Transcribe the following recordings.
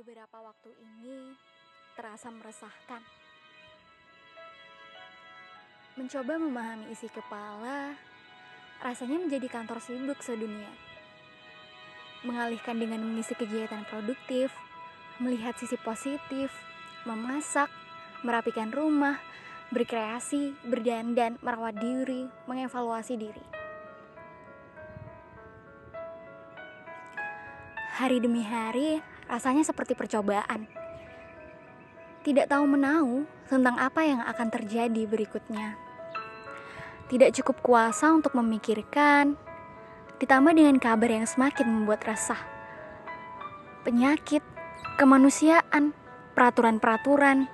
Beberapa waktu ini terasa meresahkan. Mencoba memahami isi kepala, rasanya menjadi kantor sibuk sedunia. Mengalihkan dengan mengisi kegiatan produktif, melihat sisi positif, memasak, merapikan rumah, berkreasi, berdandan, merawat diri, mengevaluasi diri. Hari demi hari, rasanya seperti percobaan. Tidak tahu menau tentang apa yang akan terjadi berikutnya. Tidak cukup kuasa untuk memikirkan, ditambah dengan kabar yang semakin membuat resah. Penyakit, kemanusiaan, peraturan-peraturan.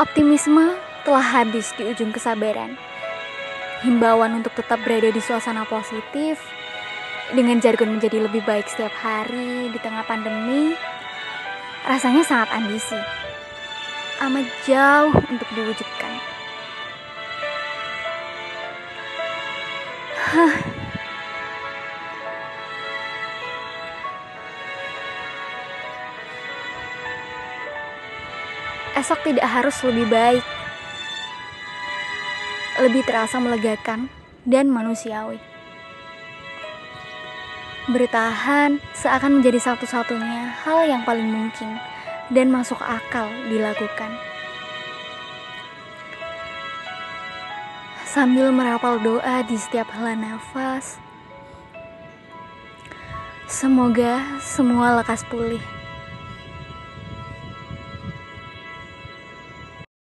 Optimisme telah habis di ujung kesabaran. Himbauan untuk tetap berada di suasana positif dengan jargon menjadi lebih baik setiap hari di tengah pandemi rasanya sangat ambisi. Amat jauh untuk diwujudkan. Esok tidak harus lebih baik lebih terasa melegakan dan manusiawi. Bertahan seakan menjadi satu-satunya hal yang paling mungkin dan masuk akal dilakukan. Sambil merapal doa di setiap hela nafas, semoga semua lekas pulih.